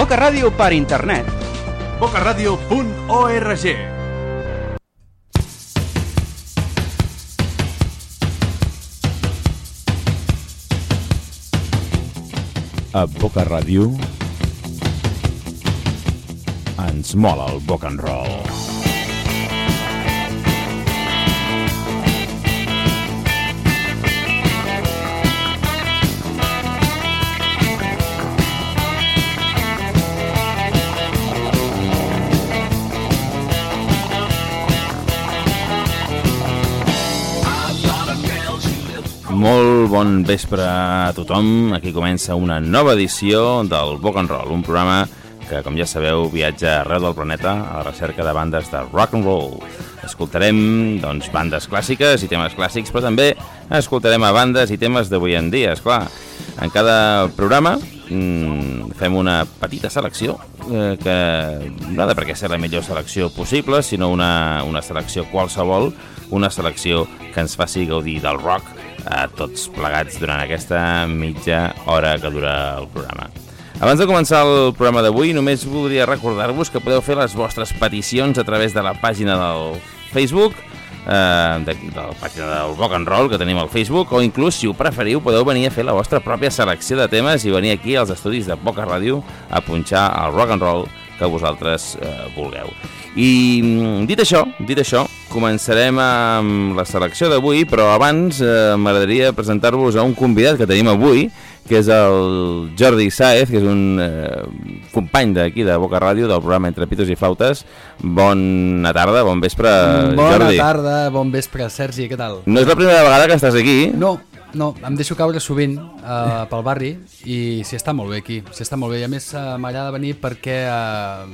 Boca Ràdio per internet. bocaradio.org A Boca Ràdio ens mola el rock and roll. Molt bon vespre a tothom. Aquí comença una nova edició del Rock and Roll, un programa que, com ja sabeu, viatja arreu del planeta a la recerca de bandes de rock and roll. Escoltarem doncs, bandes clàssiques i temes clàssics, però també escoltarem a bandes i temes d'avui en dia, és clar. En cada programa mmm, fem una petita selecció eh, que no ha de per què ser la millor selecció possible, sinó una, una selecció qualsevol, una selecció que ens faci gaudir del rock a tots plegats durant aquesta mitja hora que dura el programa. Abans de començar el programa d'avui, només voldria recordar-vos que podeu fer les vostres peticions a través de la pàgina del Facebook, eh, de, de la pàgina del Rock and Roll que tenim al Facebook, o inclús, si ho preferiu, podeu venir a fer la vostra pròpia selecció de temes i venir aquí als estudis de Boca Ràdio a punxar el Rock and Roll que vosaltres eh, vulgueu. I mm, dit això, dit això, començarem amb la selecció d'avui, però abans eh, m'agradaria presentar-vos a un convidat que tenim avui, que és el Jordi Saez, que és un eh, company d'aquí de Boca Ràdio, del programa Entre Pitos i Flautes. Bona tarda, bon vespre, Bona Jordi. tarda, bon vespre, Sergi, què tal? No és la primera vegada que estàs aquí? No, no, em deixo caure sovint uh, pel barri i s'hi està molt bé aquí, s'hi està molt bé. I a més uh, m'agrada venir perquè uh,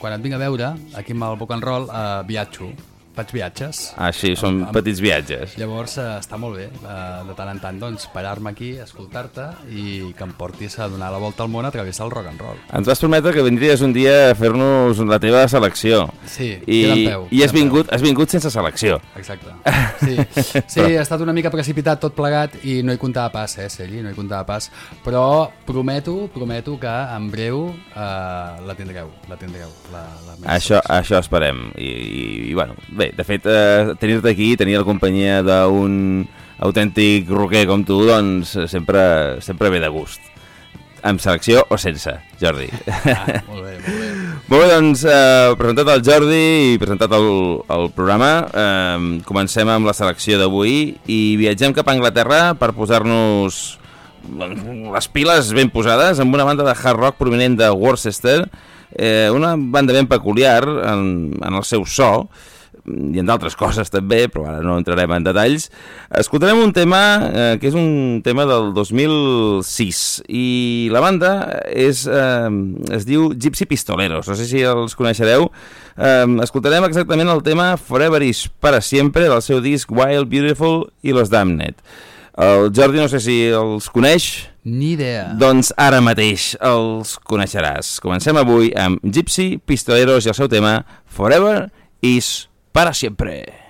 quan et vinc a veure, aquí amb el Boc and Roll, uh, viatjo, faig viatges. Ah, sí, són Amb- amb- petits viatges. Llavors uh, està molt bé, uh, de tant en tant, doncs, parar-me aquí, escoltar-te i que em portis a donar la volta al món a través del rock and roll. Ens vas prometre que vindries un dia a fer-nos la teva selecció. Sí, I, peu, i has vingut, has vingut sense selecció. Exacte. Sí, sí ha estat una mica precipitat tot plegat i no hi comptava pas, eh, Sergi, no hi comptava pas. Però prometo, prometo que en breu eh, la tindreu, la tindreu. La, la Això, selecció. això esperem. I, i, i bueno, bé, de fet, eh, tenir-te aquí, tenir la companyia d'un autèntic roquer com tu, doncs sempre, sempre ve de gust. Amb selecció o sense, Jordi. Ah, molt bé, molt bé. Molt bé, doncs, eh, presentat el Jordi i presentat el, el programa, eh, comencem amb la selecció d'avui i viatgem cap a Anglaterra per posar-nos les piles ben posades amb una banda de hard rock prominent de Worcester, eh, una banda ben peculiar en, en el seu so, i en d'altres coses també, però ara no entrarem en detalls. Escoltarem un tema eh, que és un tema del 2006 i la banda és, eh, es diu Gypsy Pistoleros, no sé si els coneixereu. Eh, escoltarem exactament el tema Forever is para siempre del seu disc Wild, Beautiful i Los Damned. El Jordi no sé si els coneix, Ni idea. doncs ara mateix els coneixeràs. Comencem avui amb Gypsy Pistoleros i el seu tema Forever is para siempre.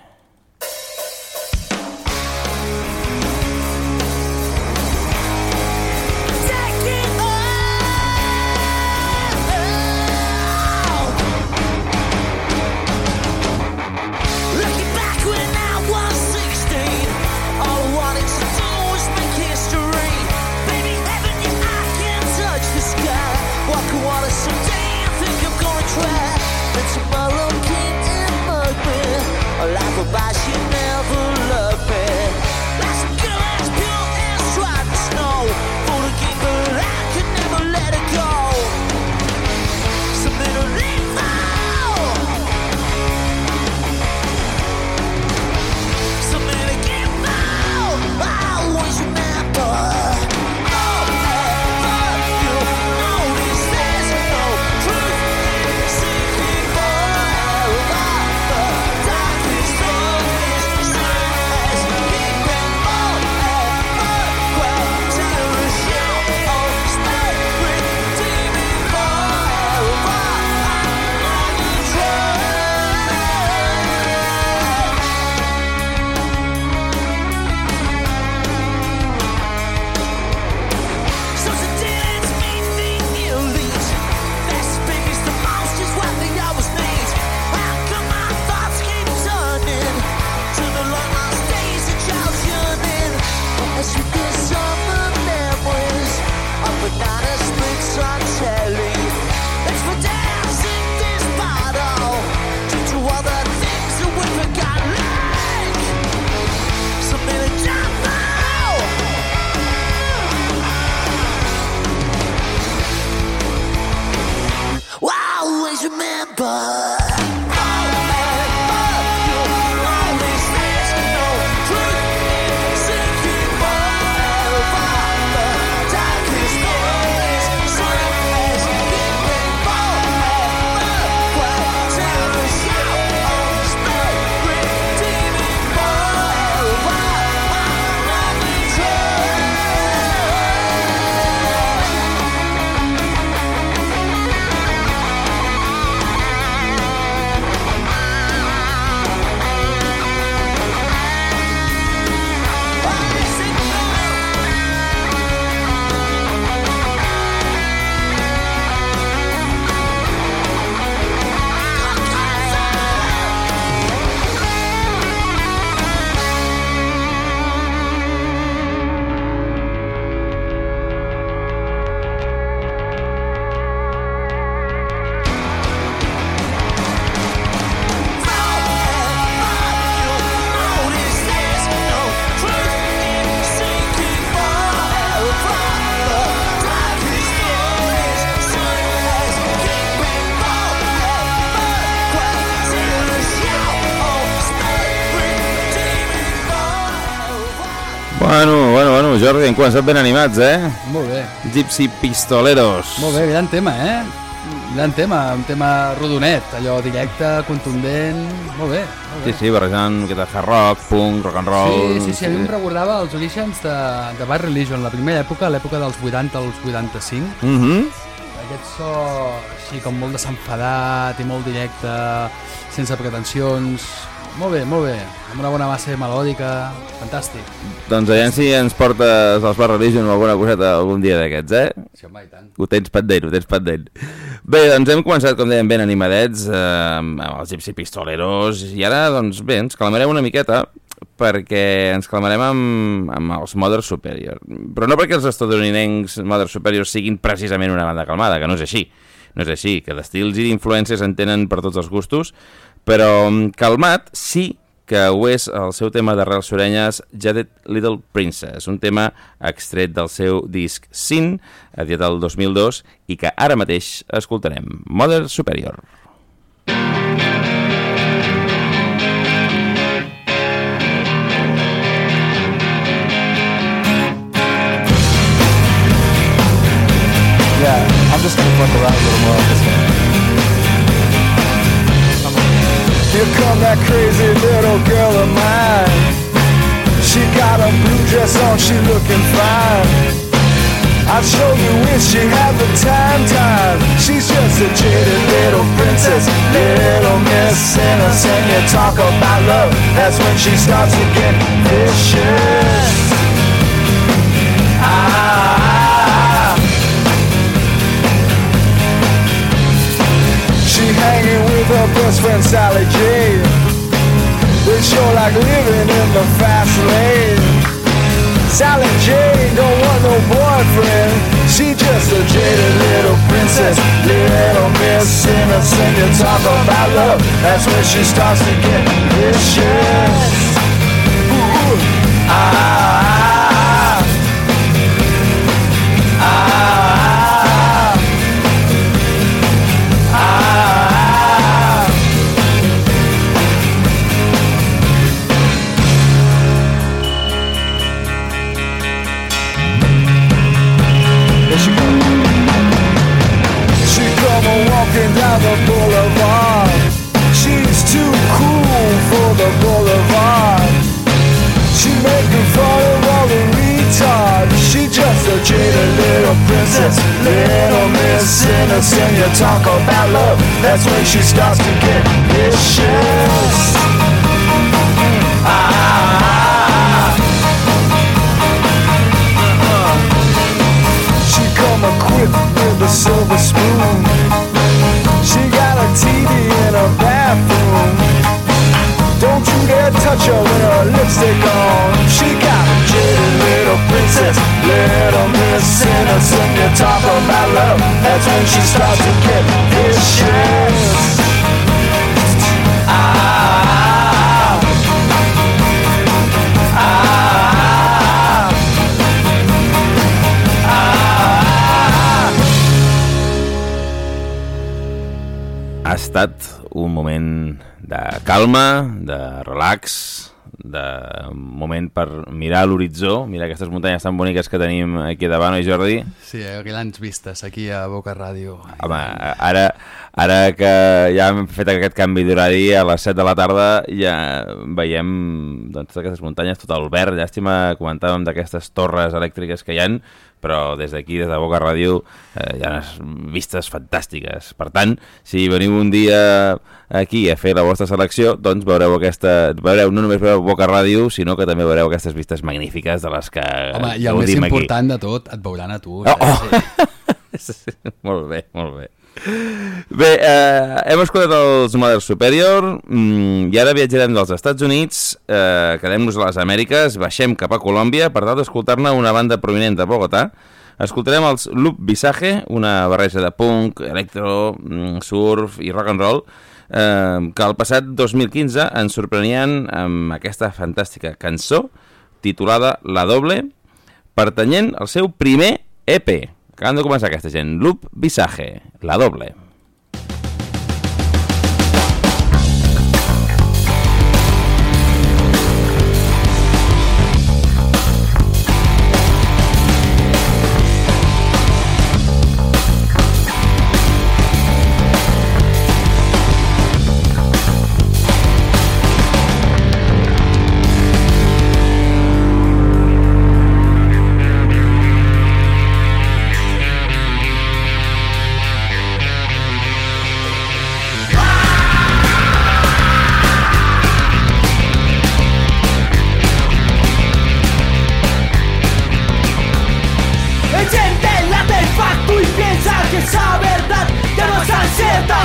Jordi, hem començat ben animats, eh? Molt bé. Gypsy Pistoleros. Molt bé, gran tema, eh? Gran tema, un tema rodonet, allò directe, contundent... Molt bé, molt Sí, bé. sí, barrejant que de hard rock, punk, rock and roll... Sí, sí, sí, a mi em recordava els orígens de, de Bad Religion, la primera època, l'època dels 80 als 85. Mm -hmm. Aquest so així com molt desenfadat i molt directe, sense pretensions... Molt bé, molt bé, amb una bona base melòdica, fantàstic. Doncs aviam si ens portes als Bar Religion o alguna coseta algun dia d'aquests, eh? Sí, home, i tant. Ho tens pendent, ho tens pendent. Bé, doncs hem començat, com dèiem, ben animadets, eh, amb els Gypsy Pistoleros, i ara, doncs bé, ens calmarem una miqueta, perquè ens calmarem amb, amb els Mother Superior. Però no perquè els estadounidencs Mother Superior siguin precisament una banda calmada, que no és així. No és així, que d'estils i d'influències en tenen per tots els gustos, però mm, calmat sí que ho és el seu tema d'arrels surenyes Jaded Little Princess, un tema extret del seu disc Sin, editat el 2002, i que ara mateix escoltarem. Mother Superior. Yeah, I'm just gonna fuck around a little more on that crazy little girl of mine. She got a blue dress on, she looking fine. I'd show you if she had the time, time. She's just a jaded little princess, little miss innocent. You talk about love, that's when she starts to get vicious. Ah. Hanging with her best friend Sally J. They sure like living in the fast lane. Sally J don't want no boyfriend. She just a jaded little princess, little miss innocent. You talk about love, that's when she starts to get vicious. Ooh, ah, she stops Ha estat un moment de calma, de relax, de moment per mirar l'horitzó, mirar aquestes muntanyes tan boniques que tenim aquí davant, oi Jordi? Sí, eh, grans vistes aquí a Boca Ràdio. Home, ara, ara que ja hem fet aquest canvi d'horari a les 7 de la tarda ja veiem doncs, totes aquestes muntanyes, tot el verd, llàstima, comentàvem d'aquestes torres elèctriques que hi han, però des d'aquí, des de Boca Ràdio, eh, hi ha unes vistes fantàstiques. Per tant, si veniu un dia aquí a fer la vostra selecció, doncs veureu aquesta... Veureu, no només veureu Boca Ràdio, sinó que també veureu aquestes vistes magnífiques de les que Home, i el més gaudim aquí. important de tot, et veuran a tu. Oh, oh. Sí. molt bé, molt bé. Bé, eh, hem escoltat els Mother Superior mm, i ara viatjarem dels Estats Units, eh, quedem-nos a les Amèriques, baixem cap a Colòmbia per tal d'escoltar-ne una banda prominent de Bogotà. Escoltarem els Loop Visage, una barreja de punk, electro, mm, surf i rock and roll, eh, que el passat 2015 ens sorprenien amb aquesta fantàstica cançó titulada La Doble, pertanyent al seu primer EP. Acabem de començar aquesta gent. Loop Visage, La Doble.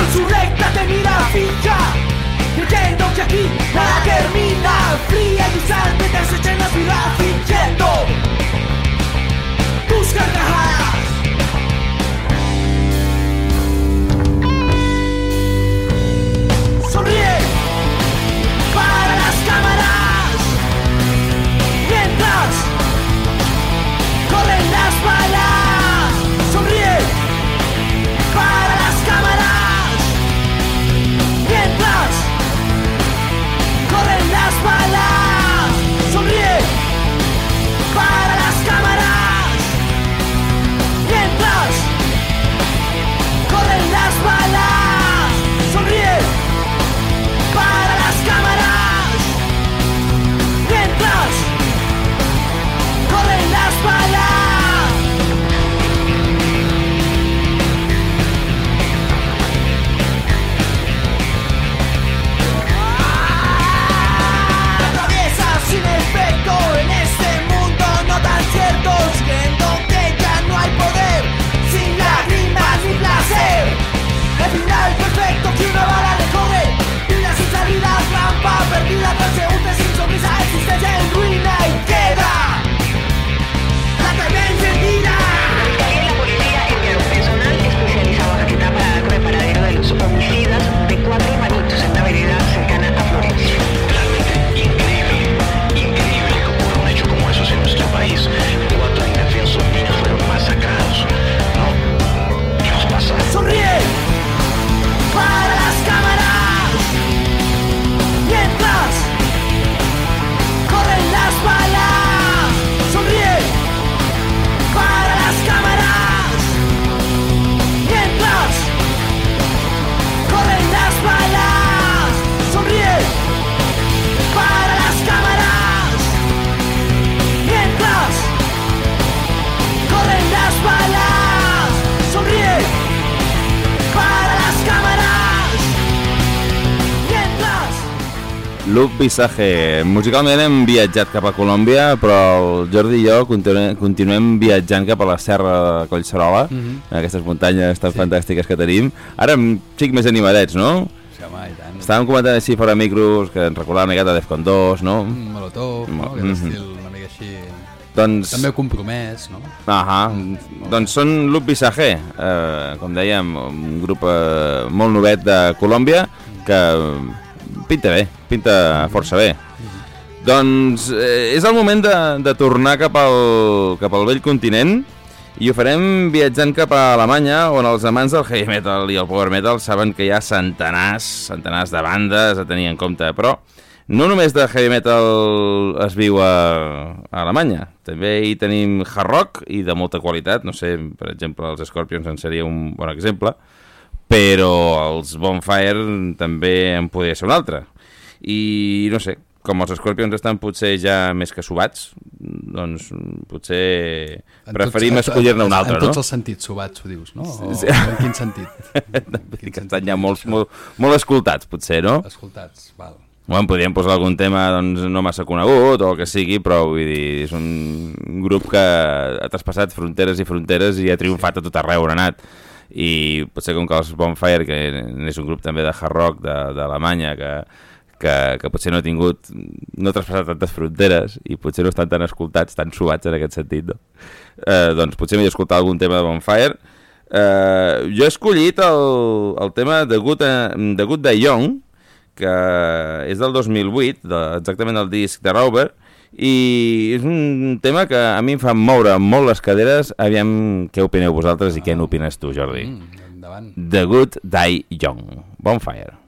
con su recta te mira fija Creyendo que aquí nada termina Fría y sal, meterse en la ciudad Luc Vissaje. Musicalment hem viatjat cap a Colòmbia, però el Jordi i jo continuem, continuem viatjant cap a la serra de Collserola, Mhm. en aquestes muntanyes tan fantàstiques que tenim. Ara un xic més animadets, no? Sí, home, i tant. Estàvem comentant així fora micros, que ens recordava una miqueta Defcon 2, no? Mm, Molotov, no? Mhm. Aquest estil una mica així... Doncs... També compromès, no? Ahà, doncs són Luc Vissaje, eh, com dèiem, un grup eh, molt novet de Colòmbia que pinta bé, pinta força bé. Doncs eh, és el moment de, de tornar cap al, cap al vell continent i ho farem viatjant cap a Alemanya on els amants del heavy metal i el power metal saben que hi ha centenars, centenars de bandes a tenir en compte, però no només de heavy metal es viu a, a Alemanya, també hi tenim hard rock i de molta qualitat, no sé, per exemple, els Scorpions en seria un bon exemple, però els Bonfire també en podria ser un altre. I no sé, com els Scorpions estan potser ja més que subats, doncs potser En preferim escollir-ne un altre, En no? tots els sentits, subats, ho dius, no? O, Sí. En quin sentit? Vull dir que estan ja molt, molt, molt escoltats, potser, no? Escoltats, val. Bueno, podríem posar algun tema doncs, no massa conegut o el que sigui, però vull dir, és un grup que ha traspassat fronteres i fronteres i ha triomfat a tot arreu on ha anat. I potser com que els Bonfire, que és un grup també de hard rock d'Alemanya, que, que, que potser no ha tingut, no ha traspassat tantes fronteres i potser no estan tan escoltats, tan subats en aquest sentit, no? Eh, doncs potser m'he escoltar algun tema de Bonfire. Eh, jo he escollit el, el tema de Good, eh, de Good Day Young, que és del 2008, de, exactament el disc de Rover, i és un tema que a mi em fa moure molt les caderes. Aviam què opineu vosaltres i què n'opines tu, Jordi. Mm, endavant. The Good Die Young. Bonfire.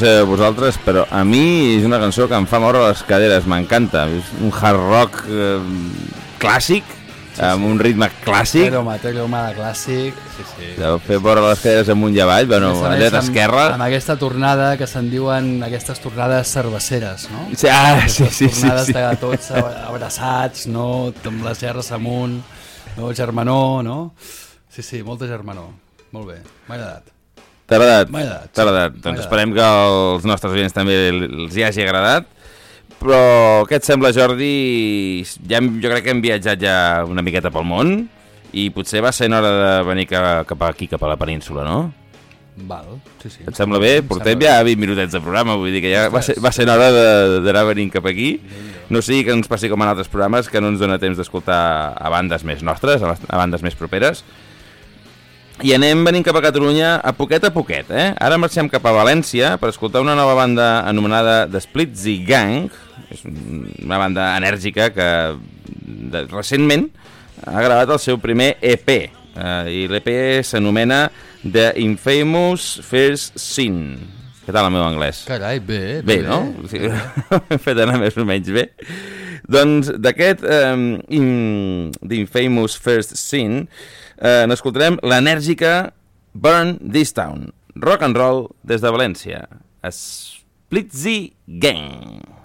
Sé vosaltres, però a mi és una cançó que em fa moure les caderes, m'encanta. És un hard rock eh, clàssic, sí, amb un ritme clàssic. Però Mateo Humada clàssic, sí, sí. De fer veure les caderes amunt i avall, bueno, a dreta amb- esquerra. Amb aquesta tornada que se'n diuen aquestes tornades cerveceres, no? Sí, ah, sí, sí, sí, tornades sí. de tots ab- abraçats, no? Amb les gerres amunt, no? Germanor, no? Sí, sí, molta germanor. Molt bé, m'ha agradat. T'ha agradat? M'ha agradat. T'ha agradat. Doncs esperem que als nostres oients també els hi hagi agradat. Però què et sembla, Jordi? Ja, hem- jo crec que hem viatjat ja una miqueta pel món i potser va ser hora de venir cap, aquí, cap a la península, no? Val, sí, sí. Et sembla bé? Em Portem sembla ja 20 minutets de programa, vull dir que ja va ser, va ser hora de- d'anar venint cap aquí. No sigui que ens passi com en altres programes, que no ens dona temps d'escoltar a bandes més nostres, a bandes més properes. I anem venint cap a Catalunya a poquet a poquet, eh? Ara marxem cap a València per escoltar una nova banda anomenada The Splitsy Gang. És un- una banda enèrgica que de, recentment ha gravat el seu primer EP. Eh, I l'EP s'anomena The Infamous First Sin. Què tal el meu anglès? Carai, bé, Bé, no? O sigui, Hem fet anar més o menys bé. Doncs d'aquest um, in, d'Infamous First Sin eh, n'escoltarem l'enèrgica Burn This Town. Rock and roll des de València. Splitsy Gang.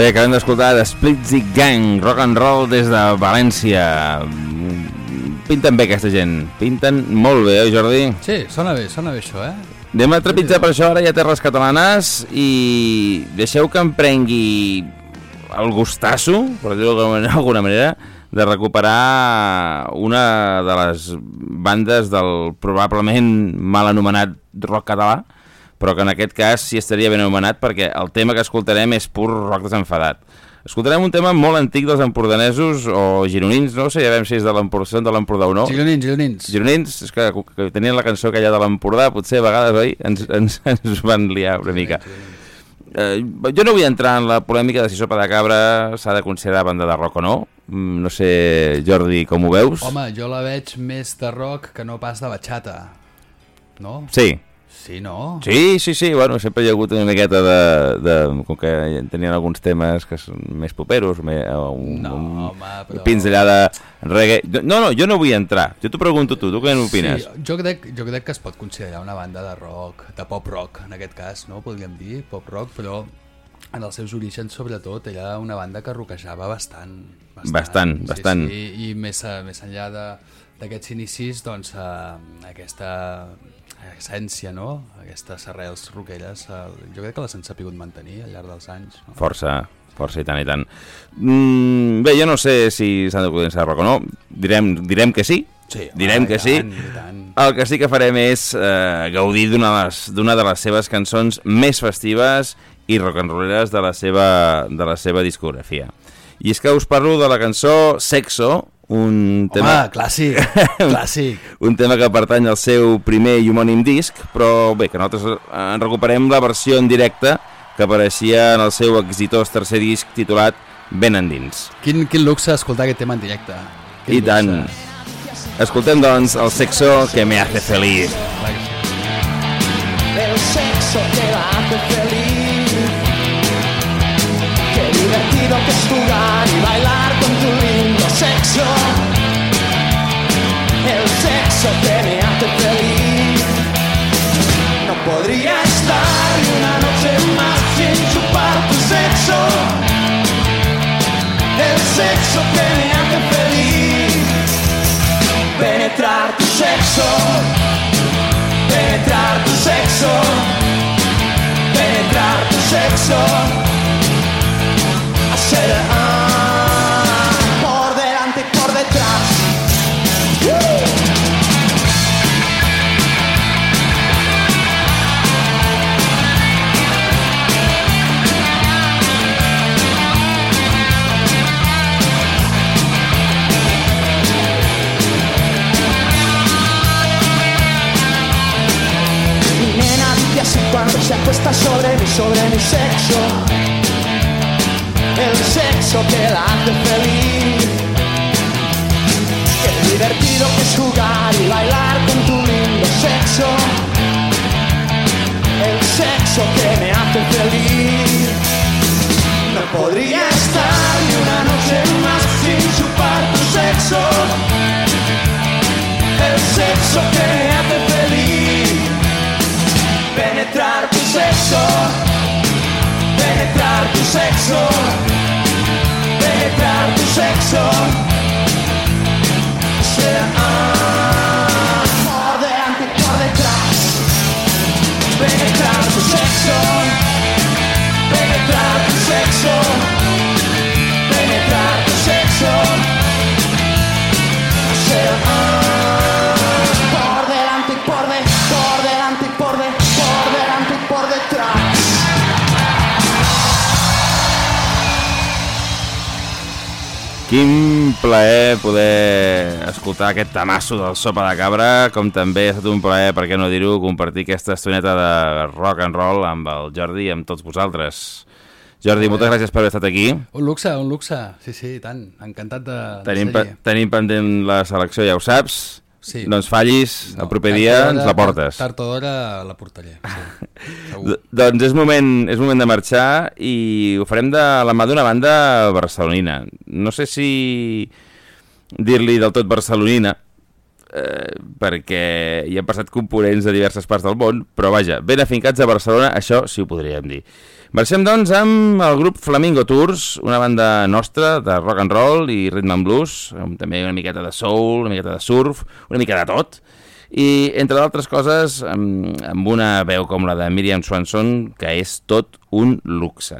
Bé, acabem d'escoltar The Splitsy Gang, rock and roll des de València. Pinten bé aquesta gent, pinten molt bé, oi Jordi? Sí, sona bé, sona bé això, eh? Anem a trepitjar per això ara ja terres catalanes i deixeu que em prengui el gustasso, per dir-ho d'alguna manera, de recuperar una de les bandes del probablement mal anomenat rock català, però que en aquest cas sí estaria ben anomenat perquè el tema que escoltarem és pur rock desenfadat. Escoltarem un tema molt antic dels empordanesos o gironins, no sé, ja veiem si és de l'Empordà de l'Empordà o no. Gironins, gironins. Gironins, és que, que tenien la cançó aquella de l'Empordà, potser a vegades, oi? Ens, ens, ens van liar una mica. Eh, jo no vull entrar en la polèmica de si Sopa de Cabra s'ha de considerar banda de rock o no. Mm, No sé, Jordi, com ho veus? Home, jo la veig més de rock que no pas de batxata. No? Sí, Sí, no? sí, sí, sí, bueno, sempre hi ha hagut una miqueta de... de com que tenien alguns temes que són més properos, més, un, No, un, home, però- pinzellada reggae... No, no, jo no vull entrar, jo t'ho pregunto tu, tu què n'opines? Sí, jo crec, jo crec que es pot considerar una banda de rock, de pop rock, en aquest cas, no? Podríem dir, pop rock, però en els seus orígens, sobretot, era una banda que roquejava bastant. Bastant, sí, bastant. Sí, i més, més enllà d'aquests inicis, doncs, eh, aquesta essència, no? Aquestes arrels roqueres, eh, jo crec que les han sabut mantenir al llarg dels anys. No? Força, força i tant i tant. Mm, bé, jo no sé si s'han de considerar rock o no, direm, direm que sí, Sí, home, direm i que sí. tant, tant. El que sí que farem és eh, gaudir d'una de, de les seves cançons més festives i rock'n'rolleres de, la seva, de la seva discografia. I és que us parlo de la cançó Sexo, un Home, tema, clàssic, clàssic. un tema que pertany al seu primer i homònim disc, però bé, que nosaltres eh, en recuperem la versió en directe que apareixia en el seu exitós tercer disc titulat Ben endins. Quin, quin luxe escoltar aquest tema en directe. Quin I tant. luxe. Escoltem, doncs, el sexo que me hace feliz. El sexo que la hace feliz. Qué divertido que es jugar y bailar El sexo que me hace feliz. No podría estar una noche más sin chupar tu sexo. El sexo que me hace feliz. Penetrar tu sexo penetrar tu sexo, penetrar tu sexo, sobre mí, sobre mi sexo. El sexo que la hace feliz. Qué divertido que es jugar y bailar con tu lindo sexo. El sexo que me hace feliz. No podría estar ni una noche más sin chupar tu sexo. El sexo que me hace feliz penetrar sexo, penetrar tu sexo, penetrar tu sexo. Ah, por delante por detrás, penetrar tu sexo, penetrar tu sexo, Quin plaer poder escoltar aquest tamasso del Sopa de Cabra, com també ha estat un plaer, per què no dir-ho, compartir aquesta estoneta de rock and roll amb el Jordi i amb tots vosaltres. Jordi, moltes gràcies per haver estat aquí. Un luxe, un luxe. Sí, sí, tant. Encantat de, Tenim, de tenim pendent la selecció, ja ho saps. Sí. No ens fallis, el proper tard dia o d'hora- ens la portes. Tard o d'hora la portaré, sí. Doncs és moment, és moment de marxar i ho farem de la mà d'una banda barcelonina. No sé si dir-li del tot barcelonina, eh, perquè hi han passat components de diverses parts del món, però vaja, ben afincats a Barcelona, això sí ho podríem dir. Marxem, doncs, amb el grup Flamingo Tours, una banda nostra de rock and roll i rhythm and blues, amb també una miqueta de soul, una miqueta de surf, una mica de tot, i, entre d'altres coses, amb, amb una veu com la de Miriam Swanson, que és tot un luxe.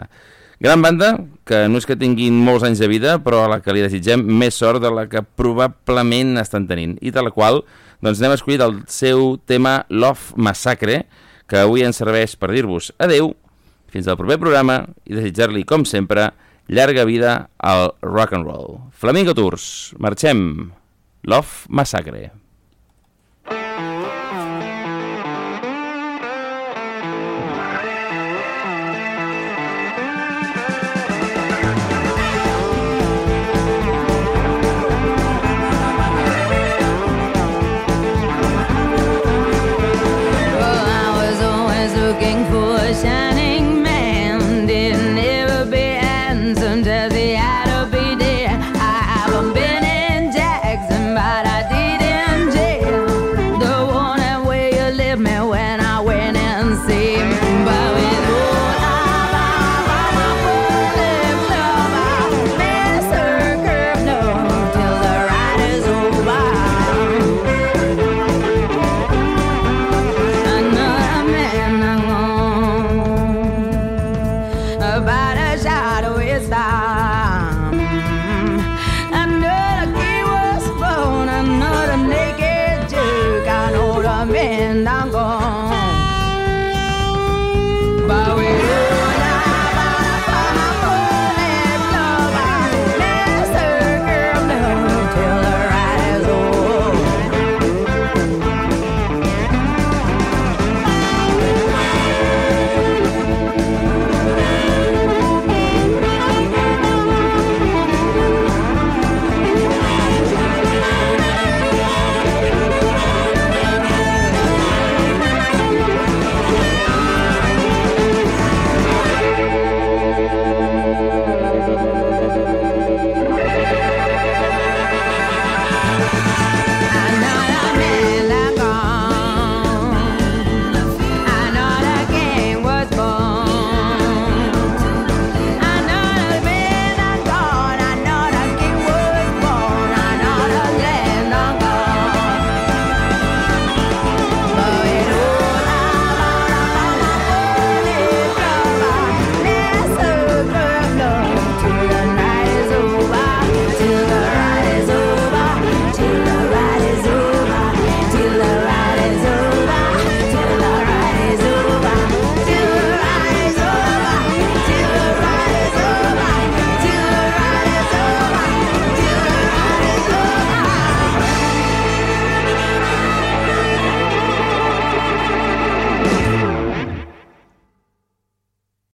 Gran banda, que no és que tinguin molts anys de vida, però a la que li desitgem més sort de la que probablement estan tenint. I de la qual doncs, n'hem escollit el seu tema Love Massacre, que avui ens serveix per dir-vos adeu, fins al proper programa i desitjar-li, com sempre, llarga vida al rock and roll. Flamingo Tours, marxem. Love Massacre.